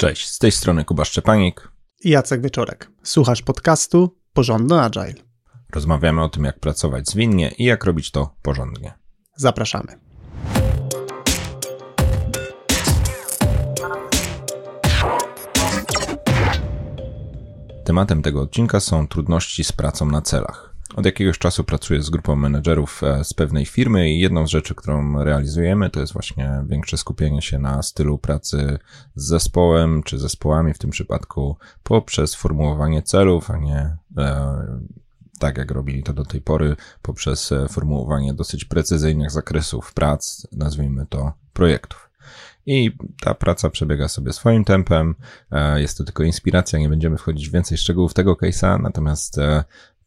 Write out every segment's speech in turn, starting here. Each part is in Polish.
Cześć, z tej strony Kuba Szczepanik i Jacek Wieczorek. Słuchasz podcastu Porządny Agile. Rozmawiamy o tym, jak pracować zwinnie i jak robić to porządnie. Zapraszamy. Tematem tego odcinka są trudności z pracą na celach. Od jakiegoś czasu pracuję z grupą menedżerów e, z pewnej firmy i jedną z rzeczy, którą realizujemy, to jest właśnie większe skupienie się na stylu pracy z zespołem czy zespołami w tym przypadku poprzez formułowanie celów, a nie e, tak jak robili to do tej pory, poprzez e, formułowanie dosyć precyzyjnych zakresów prac, nazwijmy to projektów. I ta praca przebiega sobie swoim tempem. E, jest to tylko inspiracja, nie będziemy wchodzić w więcej szczegółów tego case'a, natomiast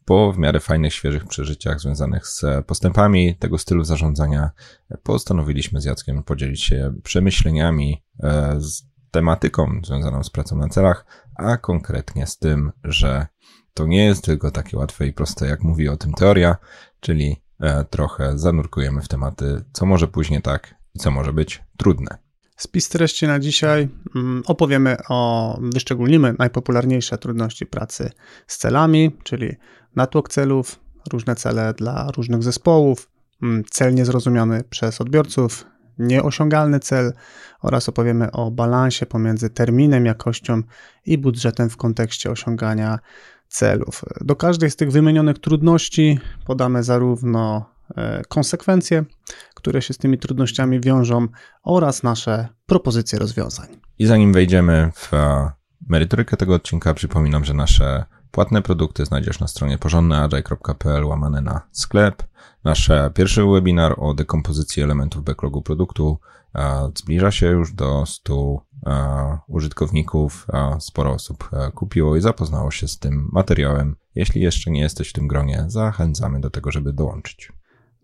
po w miarę fajnych, świeżych przeżyciach związanych z postępami tego stylu zarządzania, postanowiliśmy z Jackiem podzielić się przemyśleniami e, z tematyką związaną z pracą na celach, a konkretnie z tym, że to nie jest tylko takie łatwe i proste, jak mówi o tym teoria, czyli e, trochę zanurkujemy w tematy, co może później tak i co może być trudne. Spis treści na dzisiaj mm, opowiemy o, wyszczególnimy najpopularniejsze trudności pracy z celami, czyli natłok celów, różne cele dla różnych zespołów, mm, cel niezrozumiany przez odbiorców, nieosiągalny cel oraz opowiemy o balansie pomiędzy terminem, jakością i budżetem w kontekście osiągania celów. Do każdej z tych wymienionych trudności podamy zarówno e, konsekwencje, które się z tymi trudnościami wiążą, oraz nasze propozycje rozwiązań. I zanim wejdziemy w e, merytorykę tego odcinka, przypominam, że nasze Płatne produkty znajdziesz na stronie porządneagile.pl łamane na sklep. Nasz pierwszy webinar o dekompozycji elementów backlogu produktu zbliża się już do 100 użytkowników. Sporo osób kupiło i zapoznało się z tym materiałem. Jeśli jeszcze nie jesteś w tym gronie, zachęcamy do tego, żeby dołączyć.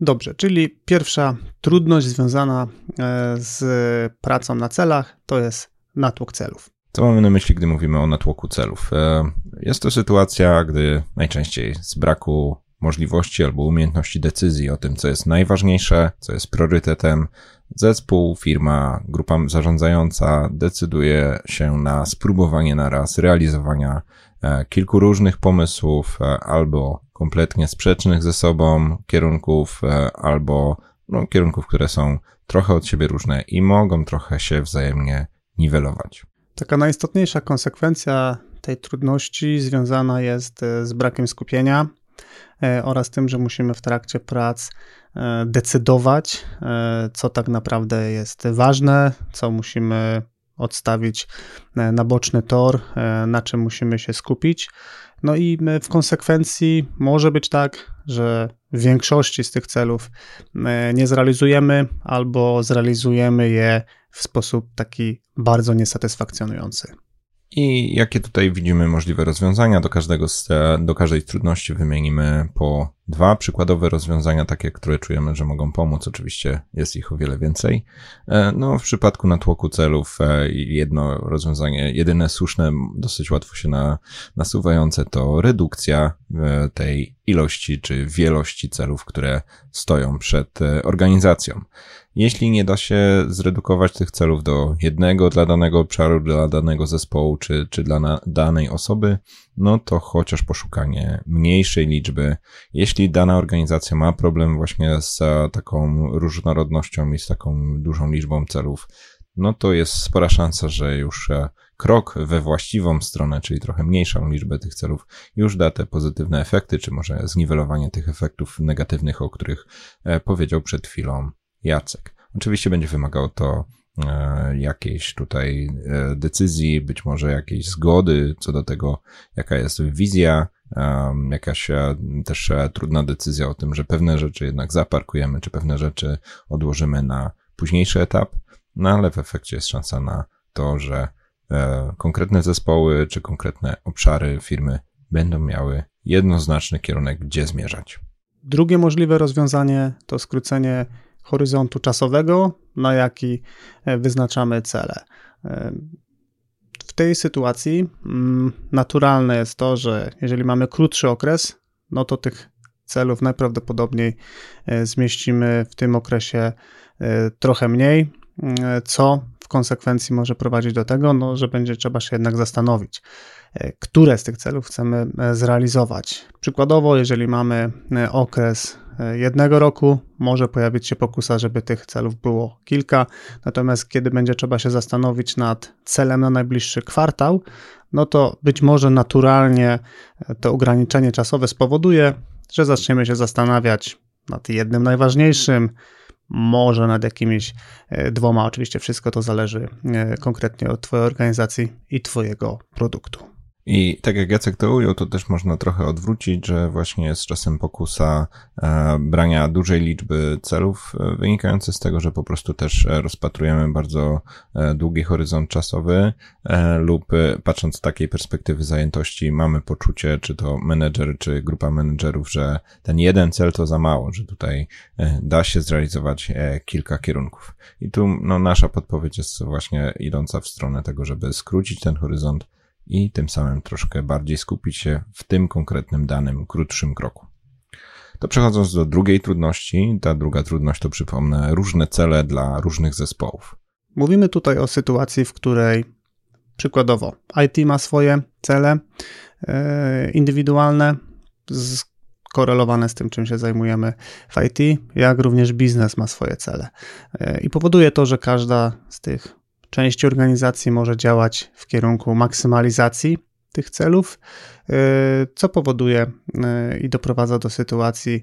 Dobrze, czyli pierwsza trudność związana e, z pracą na celach to jest natłok celów. Co mamy na myśli, gdy mówimy o natłoku celów? E, jest to sytuacja, gdy najczęściej z braku możliwości albo umiejętności decyzji o tym, co jest najważniejsze, co jest priorytetem, zespół, firma, grupa zarządzająca decyduje się na spróbowanie naraz realizowania e, kilku różnych pomysłów e, albo kompletnie sprzecznych ze sobą kierunków, albo no, kierunków, które są trochę od siebie różne i mogą trochę się wzajemnie niwelować. Taka najistotniejsza konsekwencja tej trudności związana jest e, z brakiem skupienia e, oraz tym, że musimy w trakcie prac e, decydować, co tak naprawdę jest ważne, co musimy odstawić na boczny tor, na czym musimy się skupić. No i w konsekwencji może być tak, że w większości z tych celów nie zrealizujemy albo zrealizujemy je w sposób taki bardzo niesatysfakcjonujący. I jakie tutaj widzimy możliwe rozwiązania? Do, każdego do każdej trudności wymienimy po dwa przykładowe rozwiązania, takie, które czujemy, że mogą pomóc. Oczywiście jest ich o wiele więcej. E, no, w przypadku natłoku celów e, jedno rozwiązanie, jedyne słuszne, dosyć łatwo się na, nasuwające to redukcja e, tej ilości czy wielości celów, które stoją przed organizacją. Jeśli nie da się zredukować tych celów do jednego dla danego obszaru, dla danego zespołu czy, czy dla danej osoby, no to chociaż poszukanie mniejszej liczby. Jeśli dana organizacja ma problem właśnie z taką różnorodnością i z taką dużą liczbą celów, no to jest spora szansa, że już e, krok we właściwą stronę, czyli trochę mniejszą liczbę tych celów, już da te pozytywne efekty, czy może zniwelowanie tych efektów negatywnych, o których e, powiedział przed chwilą Jacek. Oczywiście będzie wymagało to jakiejś tutaj e, decyzji, być może jakiejś zgody co do tego, jaka jest wizja, jakaś e, też trudna decyzja o tym, że pewne rzeczy jednak zaparkujemy, czy pewne rzeczy odłożymy na późniejszy etap, no ale w efekcie jest szansa na to, że konkretne zespoły czy konkretne obszary firmy będą miały jednoznaczny kierunek, gdzie zmierzać. Drugie możliwe rozwiązanie to skrócenie horyzontu czasowego, na jaki e, wyznaczamy cele. E, w tej sytuacji mm, naturalne jest to, że jeżeli mamy krótszy okres, no to tych celów najprawdopodobniej e, zmieścimy w tym okresie trochę mniej, co w konsekwencji może prowadzić do tego, no, że będzie trzeba się jednak zastanowić, które z tych celów chcemy zrealizować. Przykładowo, jeżeli mamy okres jednego roku, może pojawić się pokusa, żeby tych celów było kilka, natomiast kiedy będzie trzeba się zastanowić nad celem na najbliższy kwartał, no to być może naturalnie to ograniczenie czasowe spowoduje, że zaczniemy się zastanawiać nad jednym najważniejszym, może nad jakimiś e, dwoma. Oczywiście wszystko to zależy e, konkretnie od Twojej organizacji i Twojego produktu. I tak jak Jacek to ujął, to też można trochę odwrócić, że właśnie jest czasem pokusa e, brania dużej liczby celów, e, wynikający z tego, że po prostu też e, rozpatrujemy bardzo długi horyzont czasowy lub patrząc z takiej perspektywy zajętości mamy poczucie, czy to menedżer, czy grupa menedżerów, że ten jeden cel to za mało, że tutaj da się zrealizować kilka kierunków. I tu no, nasza podpowiedź jest właśnie idąca w stronę tego, żeby skrócić ten horyzont i tym samym troszkę bardziej skupić się w tym konkretnym danym, krótszym kroku. To przechodząc do drugiej trudności, ta druga trudność to przypomnę różne cele dla różnych zespołów. Mówimy tutaj o sytuacji, w której przykładowo IT ma swoje cele e, indywidualne, skorelowane z tym, czym się zajmujemy w IT, jak również biznes ma swoje cele. E, I powoduje to, że każda z tych część organizacji może działać w kierunku maksymalizacji tych celów, y, co powoduje y, i doprowadza do sytuacji,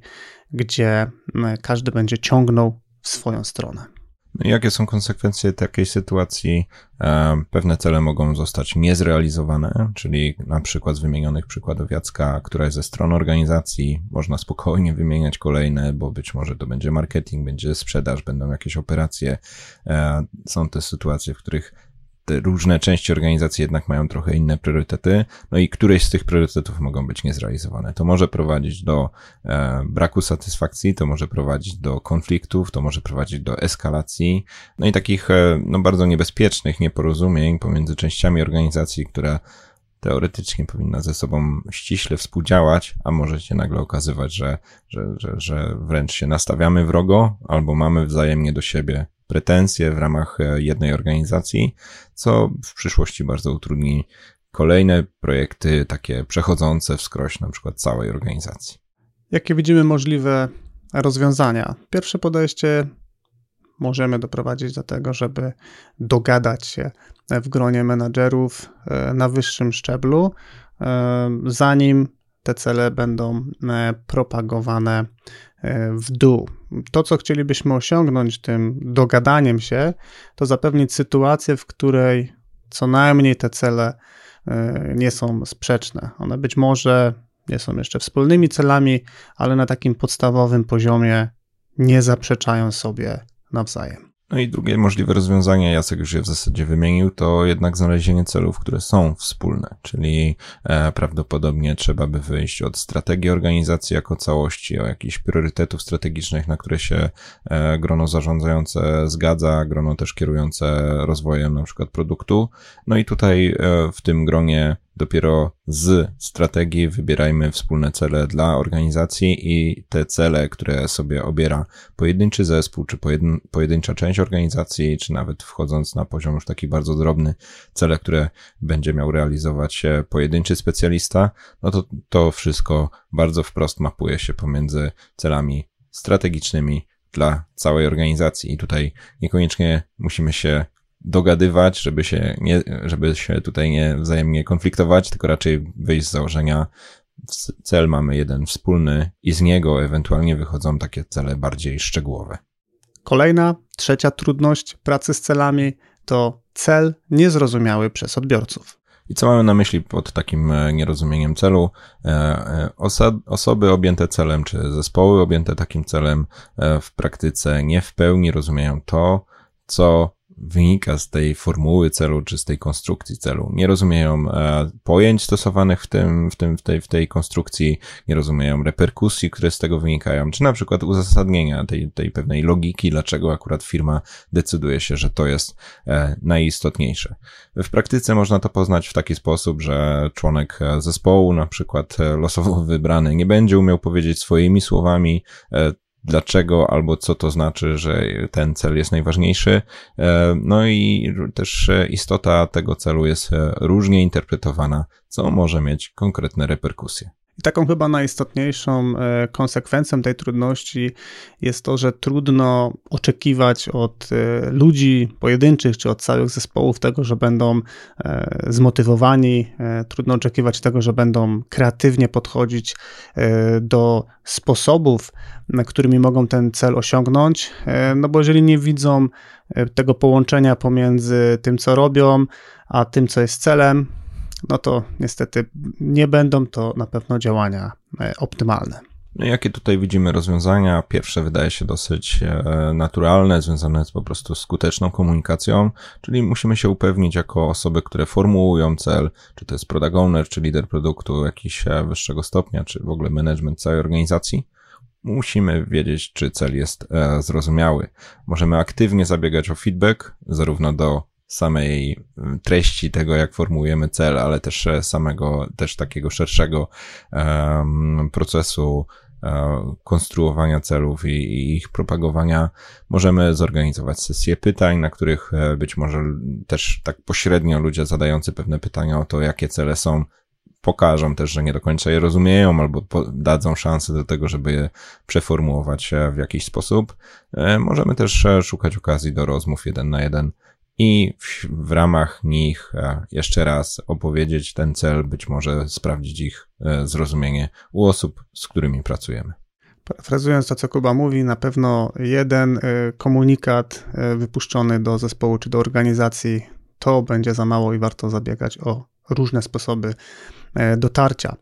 gdzie y, każdy będzie ciągnął w swoją stronę. No jakie są konsekwencje takiej sytuacji? E, pewne cele mogą zostać niezrealizowane, czyli na przykład z wymienionych przykładów Jacka, która jest ze strony organizacji, można spokojnie wymieniać kolejne, bo być może to będzie marketing, będzie sprzedaż, będą jakieś operacje. E, są te sytuacje, w których różne części organizacji jednak mają trochę inne priorytety, no i któreś z tych priorytetów mogą być niezrealizowane. To może prowadzić do e, braku satysfakcji, to może prowadzić do konfliktów, to może prowadzić do eskalacji, no i takich e, no, bardzo niebezpiecznych nieporozumień pomiędzy częściami organizacji, które teoretycznie powinna ze sobą ściśle współdziałać, a może się nagle okazywać, że, że, że, że wręcz się nastawiamy wrogo albo mamy wzajemnie do siebie pretensje w ramach e, jednej organizacji, co w przyszłości bardzo utrudni kolejne projekty takie przechodzące wskroś na przykład całej organizacji. Jakie widzimy możliwe rozwiązania? Pierwsze podejście możemy doprowadzić do tego, żeby dogadać się w gronie menadżerów e, na wyższym szczeblu, e, zanim te cele będą propagowane w dół. To, co chcielibyśmy osiągnąć tym dogadaniem się, to zapewnić sytuację, w której co najmniej te cele e, nie są sprzeczne. One być może nie są jeszcze wspólnymi celami, ale na takim podstawowym poziomie nie zaprzeczają sobie nawzajem. No i drugie możliwe rozwiązanie, Jacek już je w zasadzie wymienił, to jednak znalezienie celów, które są wspólne, czyli e, prawdopodobnie trzeba by wyjść od strategii organizacji jako całości, o jakichś priorytetów strategicznych, na które się e, grono zarządzające zgadza, grono też kierujące rozwojem na przykład produktu. No i tutaj e, w tym gronie Dopiero z strategii wybierajmy wspólne cele dla organizacji i te cele, które sobie obiera pojedynczy zespół, czy pojedyncza część organizacji, czy nawet wchodząc na poziom już taki bardzo drobny, cele, które będzie miał realizować pojedynczy specjalista, no to to wszystko bardzo wprost mapuje się pomiędzy celami strategicznymi dla całej organizacji. I tutaj niekoniecznie musimy się dogadywać, żeby się, nie, żeby się tutaj nie wzajemnie konfliktować, tylko raczej wyjść z założenia, cel mamy jeden wspólny i z niego ewentualnie wychodzą takie cele bardziej szczegółowe. Kolejna, trzecia trudność pracy z celami to cel niezrozumiały przez odbiorców. I co mamy na myśli pod takim e, nierozumieniem celu? E, e, osoby objęte celem, czy zespoły objęte takim celem w praktyce nie w pełni rozumieją to, co wynika z tej formuły celu, czy z tej konstrukcji celu. Nie rozumieją e, pojęć stosowanych w tym, w tym, w tej, w tej konstrukcji, nie rozumieją reperkusji, które z tego wynikają, czy na przykład uzasadnienia tej, tej pewnej logiki, dlaczego akurat firma decyduje się, że to jest e, najistotniejsze. W praktyce można to poznać w taki sposób, że członek zespołu, na przykład losowo wybrany, nie będzie umiał powiedzieć swoimi słowami dlaczego albo co to znaczy, że ten cel jest najważniejszy. E, no i też istota tego celu jest różnie interpretowana, co może mieć konkretne reperkusje. I taką chyba najistotniejszą e, konsekwencją tej trudności jest to, że trudno oczekiwać od e, ludzi pojedynczych czy od całych zespołów tego, że będą e, zmotywowani, trudno oczekiwać tego, że będą kreatywnie podchodzić do sposobów, którymi mogą ten cel osiągnąć, no bo jeżeli nie widzą tego połączenia pomiędzy tym, co robią, a tym, co jest celem, no to niestety nie będą to na pewno działania e, optymalne. No jakie tutaj widzimy rozwiązania? Pierwsze wydaje się dosyć e, naturalne, związane z po prostu skuteczną komunikacją, czyli musimy się upewnić jako osoby, które formułują cel, czy to jest product owner, czy lider produktu jakiś e, wyższego stopnia, czy w ogóle management całej organizacji. Musimy wiedzieć, czy cel jest zrozumiały. Możemy aktywnie zabiegać o feedback, zarówno do samej mm, treści tego, jak formułujemy cel, ale też e, samego, też takiego szerszego um, procesu um, konstruowania celów i, i, ich propagowania. Możemy zorganizować sesje pytań, na których e, być może też tak pośrednio ludzie zadający pewne pytania o to, jakie cele są, pokażą też, że nie do końca je rozumieją, albo dadzą szansę do tego, żeby je przeformułować w jakiś sposób. Możemy też szukać okazji do rozmów jeden na jeden i w, w, ramach nich e, jeszcze raz opowiedzieć ten cel, być może sprawdzić ich e, zrozumienie u osób, z którymi pracujemy. Parafrazując to, co Kuba mówi, na pewno jeden e, komunikat wypuszczony do zespołu czy do organizacji to będzie za mało i warto zabiegać o różne sposoby dotarcia.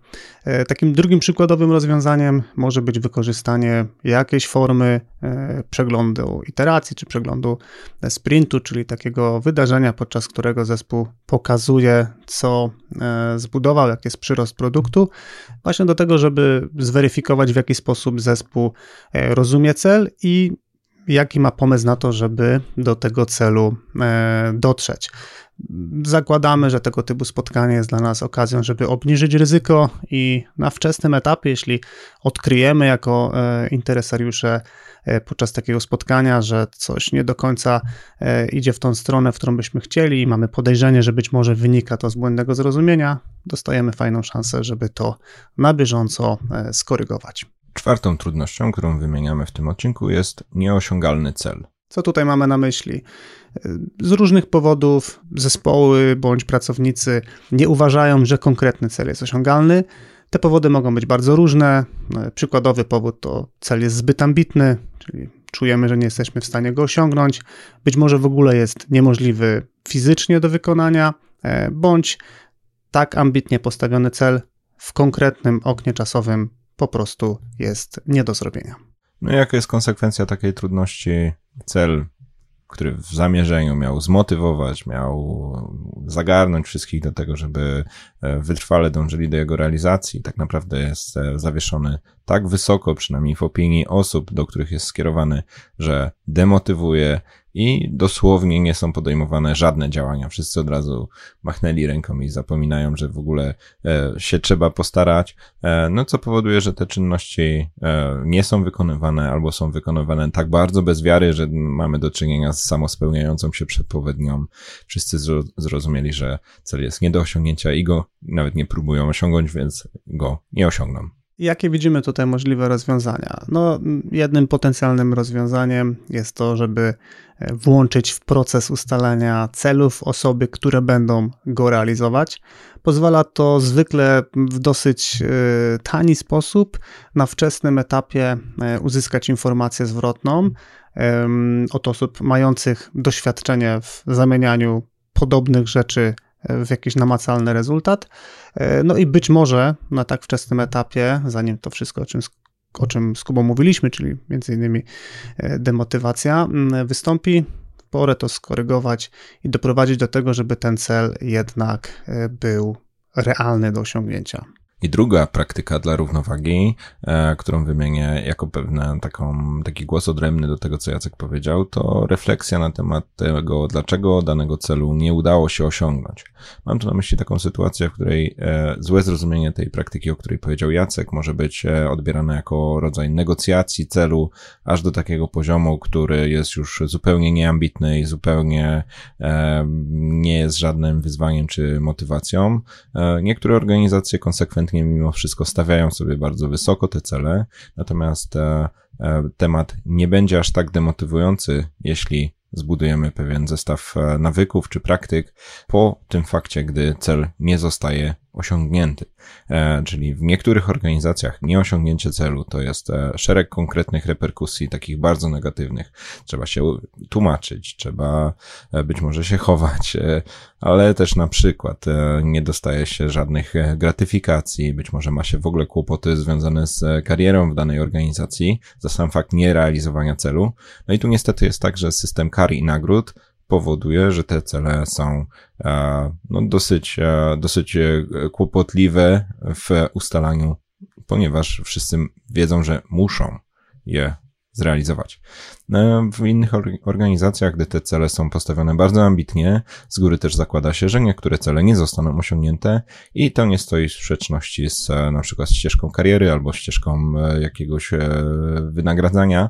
E, takim drugim przykładowym rozwiązaniem może być wykorzystanie jakiejś formy e, przeglądu iteracji czy przeglądu sprintu, czyli takiego wydarzenia, podczas którego zespół pokazuje, co zbudował, jaki jest przyrost produktu, właśnie do tego, żeby zweryfikować, w jaki sposób zespół rozumie cel i jaki ma pomysł na to, żeby do tego celu dotrzeć. Zakładamy, że tego typu spotkanie jest dla nas okazją, żeby obniżyć ryzyko i na wczesnym etapie, jeśli odkryjemy jako e, interesariusze e, podczas takiego spotkania, że coś nie do końca e, idzie w tą stronę, w którą byśmy chcieli i mamy podejrzenie, że być może wynika to z błędnego zrozumienia, dostajemy fajną szansę, żeby to na bieżąco skorygować. Czwartą trudnością, którą wymieniamy w tym odcinku jest nieosiągalny cel. Co tutaj mamy na myśli? Z różnych powodów zespoły bądź pracownicy nie uważają, że konkretny cel jest osiągalny. Te powody mogą być bardzo różne. Przykładowy powód to cel jest zbyt ambitny, czyli czujemy, że nie jesteśmy w stanie go osiągnąć. Być może w ogóle jest niemożliwy fizycznie do wykonania, e, bądź tak ambitnie postawiony cel w konkretnym oknie czasowym po prostu jest nie do zrobienia. No i jaka jest konsekwencja takiej trudności? Cel który w zamierzeniu miał zmotywować, miał zagarnąć wszystkich do tego, żeby e, wytrwale dążyli do jego realizacji, tak naprawdę jest e, zawieszony tak wysoko, przynajmniej w opinii osób, do których jest skierowany, że demotywuje i dosłownie nie są podejmowane żadne działania. Wszyscy od razu machnęli ręką i zapominają, że w ogóle e, się trzeba postarać, e, no co powoduje, że te czynności e, nie są wykonywane albo są wykonywane tak bardzo bez wiary, że mamy do czynienia z samospełniającą się przepowiednią. Wszyscy zrozumieli, że cel jest nie do osiągnięcia i go nawet nie próbują osiągnąć, więc go nie osiągną. Jakie widzimy tutaj możliwe rozwiązania? No, jednym potencjalnym rozwiązaniem jest to, żeby e, włączyć w proces ustalania celów osoby, które będą go realizować. Pozwala to zwykle w dosyć e, tani sposób na wczesnym etapie e, uzyskać informację zwrotną od osób mających doświadczenie w zamienianiu podobnych rzeczy w jakiś namacalny rezultat. E, no i być może na tak wczesnym etapie, zanim to wszystko, o czym, o czym z Kubą mówiliśmy, czyli między innymi e, demotywacja, wystąpi, porę to skorygować i doprowadzić do tego, żeby ten cel jednak e, był realny do osiągnięcia. I druga praktyka dla równowagi, e, którą wymienię jako pewne taką, taki głos odrębny do tego, co Jacek powiedział, to refleksja na temat tego, dlaczego danego celu nie udało się osiągnąć. Mam tu na myśli taką sytuację, w której e, złe zrozumienie tej praktyki, o której powiedział Jacek, może być e, odbierane jako rodzaj negocjacji celu, aż do takiego poziomu, który jest już zupełnie nieambitny i zupełnie e, nie jest żadnym wyzwaniem czy motywacją. E, niektóre organizacje konsekwentnie mimo wszystko stawiają sobie bardzo wysoko te cele, natomiast e, e, temat nie będzie aż tak demotywujący, jeśli zbudujemy pewien zestaw e, nawyków czy praktyk po tym fakcie, gdy cel nie zostaje osiągnięty. E, czyli w niektórych organizacjach nieosiągnięcie celu to jest e, szereg konkretnych reperkusji, takich bardzo negatywnych. Trzeba się tłumaczyć, trzeba e, być może się chować, ale też na przykład nie dostaje się żadnych gratyfikacji, być może ma się w ogóle kłopoty związane z karierą w danej organizacji za sam fakt nierealizowania celu. No i tu niestety jest tak, że system kar i nagród powoduje, że te cele są e, no, dosyć, e, dosyć e, kłopotliwe w ustalaniu, ponieważ wszyscy wiedzą, że muszą je zrealizować. E, w innych organizacjach, gdy te cele są postawione bardzo ambitnie, z góry też zakłada się, że niektóre cele nie zostaną osiągnięte i to nie stoi w sprzeczności z e, na przykład ścieżką kariery albo ścieżką e, jakiegoś wynagradzania,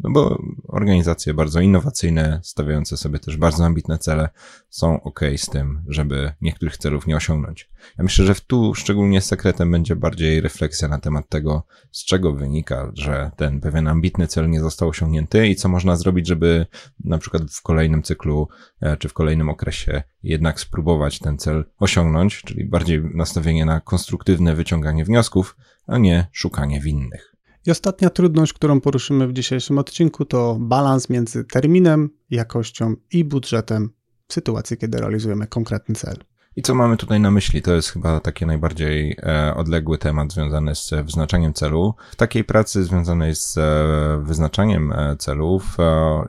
no bo organizacje bardzo innowacyjne, stawiające sobie też bardzo ambitne cele, są ok z tym, żeby niektórych celów nie osiągnąć. Ja myślę, że tu szczególnie sekretem będzie bardziej refleksja na temat tego, z czego wynika, że ten pewien ambitny cel nie został osiągnięty i co można zrobić, żeby na przykład w kolejnym cyklu e, czy w kolejnym okresie jednak spróbować ten cel osiągnąć, czyli bardziej nastawienie na konstruktywne wyciąganie wniosków, a nie szukanie winnych. I ostatnia trudność, którą poruszymy w dzisiejszym odcinku, to balans między terminem, jakością i budżetem w sytuacji, kiedy realizujemy konkretny cel. I co mamy tutaj na myśli? To jest chyba taki najbardziej e, odległy temat związany z wyznaczaniem celu. W takiej pracy związanej z e, wyznaczaniem e, celów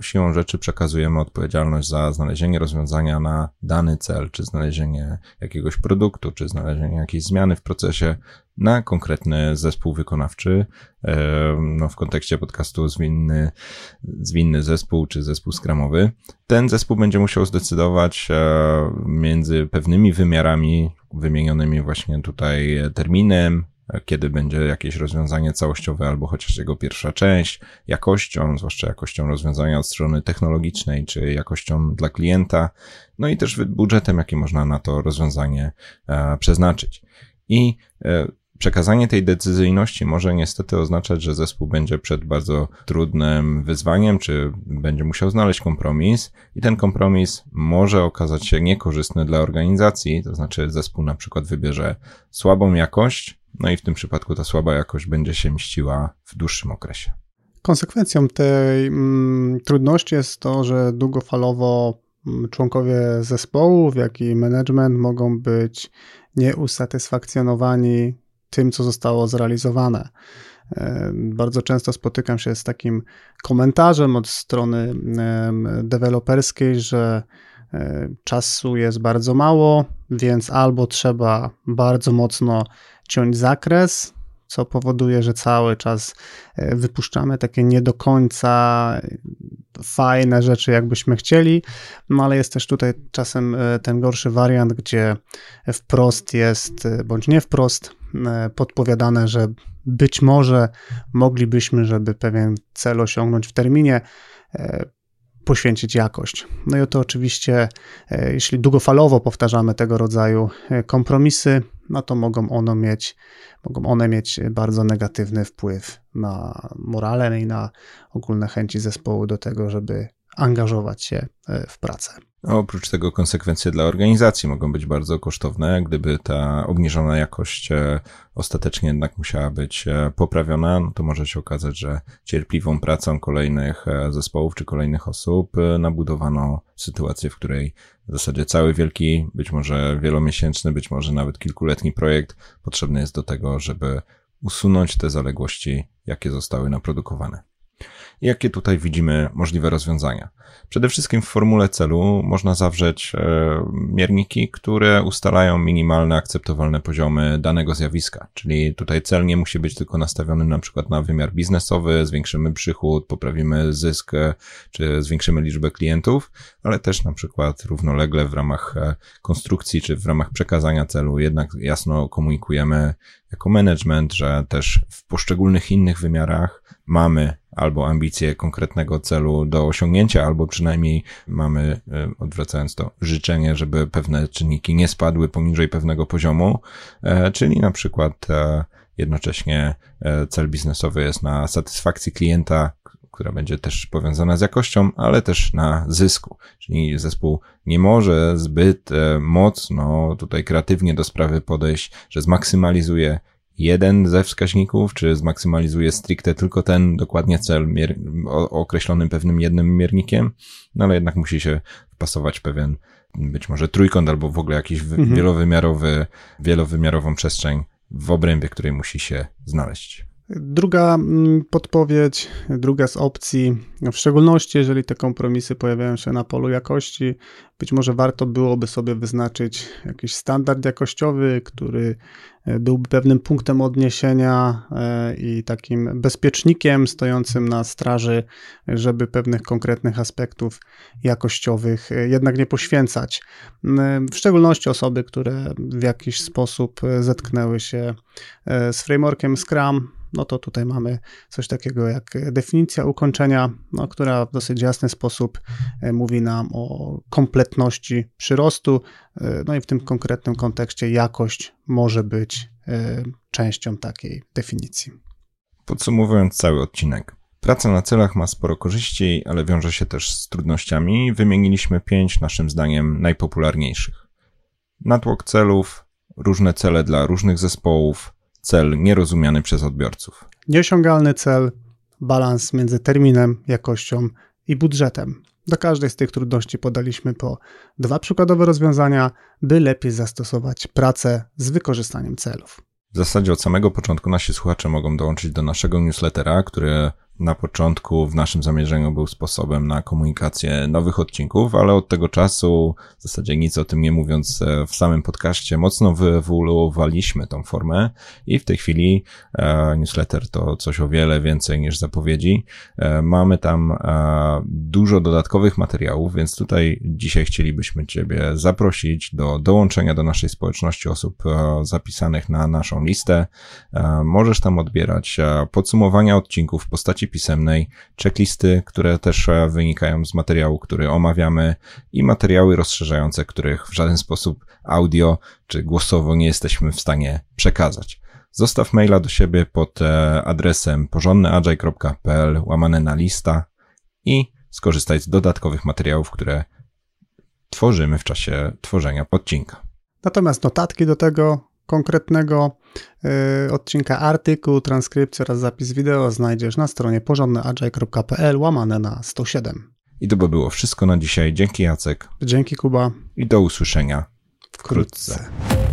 siłą rzeczy przekazujemy odpowiedzialność za znalezienie rozwiązania na dany cel, czy znalezienie jakiegoś produktu, czy znalezienie jakiejś zmiany w procesie na konkretny zespół wykonawczy. No, w kontekście podcastu zwinny, zwinny zespół czy zespół skramowy. Ten zespół będzie musiał zdecydować e, między pewnymi wymiarami wymienionymi właśnie tutaj terminem, kiedy będzie jakieś rozwiązanie całościowe albo chociaż jego pierwsza część, jakością, zwłaszcza jakością rozwiązania od strony technologicznej, czy jakością dla klienta, no i też budżetem, jaki można na to rozwiązanie e, przeznaczyć. I e, Przekazanie tej decyzyjności może niestety oznaczać, że zespół będzie przed bardzo trudnym wyzwaniem, czy będzie musiał znaleźć kompromis, i ten kompromis może okazać się niekorzystny dla organizacji, to znaczy zespół na przykład wybierze słabą jakość, no i w tym przypadku ta słaba jakość będzie się mściła w dłuższym okresie. Konsekwencją tej mm, trudności jest to, że długofalowo mm, członkowie zespołów, jak i management mogą być nieusatysfakcjonowani tym, co zostało zrealizowane. E, bardzo często spotykam się z takim komentarzem od strony deweloperskiej, że e, czasu jest bardzo mało, więc albo trzeba bardzo mocno ciąć zakres, co powoduje, że cały czas e, wypuszczamy takie nie do końca fajne rzeczy, jakbyśmy chcieli, no ale jest też tutaj czasem ten gorszy wariant, gdzie wprost jest, bądź nie wprost, E, podpowiadane, że być może moglibyśmy, żeby pewien cel osiągnąć w terminie, e, poświęcić jakość. No i to oczywiście, e, jeśli długofalowo powtarzamy tego rodzaju kompromisy, no to mogą one mieć, mogą one mieć bardzo negatywny wpływ na morale i na ogólne chęci zespołu do tego, żeby angażować się w pracę. Oprócz tego konsekwencje dla organizacji mogą być bardzo kosztowne, gdyby ta obniżona jakość e, ostatecznie jednak musiała być e, poprawiona, no to może się okazać, że cierpliwą pracą kolejnych e, zespołów czy kolejnych osób nabudowano sytuację, w której w zasadzie cały wielki, być może wielomiesięczny, być może nawet kilkuletni projekt potrzebny jest do tego, żeby usunąć te zaległości, jakie zostały naprodukowane. Jakie tutaj widzimy możliwe rozwiązania? Przede wszystkim w formule celu można zawrzeć e, mierniki, które ustalają minimalne akceptowalne poziomy danego zjawiska. Czyli tutaj cel nie musi być tylko nastawiony na przykład na wymiar biznesowy, zwiększymy przychód, poprawimy zysk, e, czy zwiększymy liczbę klientów, ale też na przykład równolegle w ramach e, konstrukcji, czy w ramach przekazania celu jednak jasno komunikujemy jako management, że też w poszczególnych innych wymiarach mamy albo ambicje konkretnego celu do osiągnięcia, albo przynajmniej mamy, e, odwracając to, życzenie, żeby pewne czynniki nie spadły poniżej pewnego poziomu, e, czyli na przykład e, jednocześnie cel biznesowy jest na satysfakcji klienta, która będzie też powiązana z jakością, ale też na zysku. Czyli zespół nie może zbyt mocno tutaj kreatywnie do sprawy podejść, że zmaksymalizuje jeden ze wskaźników, czy zmaksymalizuje stricte tylko ten dokładnie cel określonym pewnym jednym miernikiem, no ale jednak musi się wpasować pewien być może trójkąt albo w ogóle jakiś mhm. wielowymiarowy, wielowymiarową przestrzeń w obrębie, której musi się znaleźć. Druga mm, podpowiedź, druga z opcji, w szczególności jeżeli te kompromisy pojawiają się na polu jakości, być może warto byłoby sobie wyznaczyć jakiś standard jakościowy, który e, byłby pewnym punktem odniesienia e, i takim bezpiecznikiem stojącym na straży, żeby pewnych konkretnych aspektów jakościowych e, jednak nie poświęcać. W szczególności osoby, które w jakiś sposób zetknęły się z frameworkiem Scrum, no to tutaj mamy coś takiego jak definicja ukończenia, no, która w dosyć jasny sposób e, mówi nam o kompletności przyrostu, e, no i w tym konkretnym kontekście jakość może być e, częścią takiej definicji. Podsumowując cały odcinek. Praca na celach ma sporo korzyści, ale wiąże się też z trudnościami. Wymieniliśmy pięć, naszym zdaniem, najpopularniejszych. Natłok celów, różne cele dla różnych zespołów, cel nierozumiany przez odbiorców. Nieosiągalny cel, balans między terminem, jakością i budżetem. Do każdej z tych trudności podaliśmy po dwa przykładowe rozwiązania, by lepiej zastosować pracę z wykorzystaniem celów. W zasadzie od samego początku nasi słuchacze mogą dołączyć do naszego newslettera, który na początku w naszym zamierzeniu był sposobem na komunikację nowych odcinków, ale od tego czasu, w zasadzie nic o tym nie mówiąc e, w samym podcaście, mocno wyewoluowaliśmy tą formę i w tej chwili e, newsletter to coś o wiele więcej niż zapowiedzi. E, mamy tam e, dużo dodatkowych materiałów, więc tutaj dzisiaj chcielibyśmy Ciebie zaprosić do dołączenia do naszej społeczności osób e, zapisanych na naszą listę. E, możesz tam odbierać podsumowania odcinków w postaci pisemnej, checklisty, które też e, wynikają z materiału, który omawiamy i materiały rozszerzające, których w żaden sposób audio czy głosowo nie jesteśmy w stanie przekazać. Zostaw maila do siebie pod e, adresem porządnyagile.pl łamane na lista i skorzystaj z dodatkowych materiałów, które tworzymy w czasie tworzenia odcinka. Natomiast notatki do tego konkretnego y, odcinka artykuł, transkrypcję oraz zapis wideo znajdziesz na stronie porządnyagile.pl łamane na 107. I to by było wszystko na dzisiaj. Dzięki Jacek. Dzięki Kuba. I do usłyszenia wkrótce. wkrótce.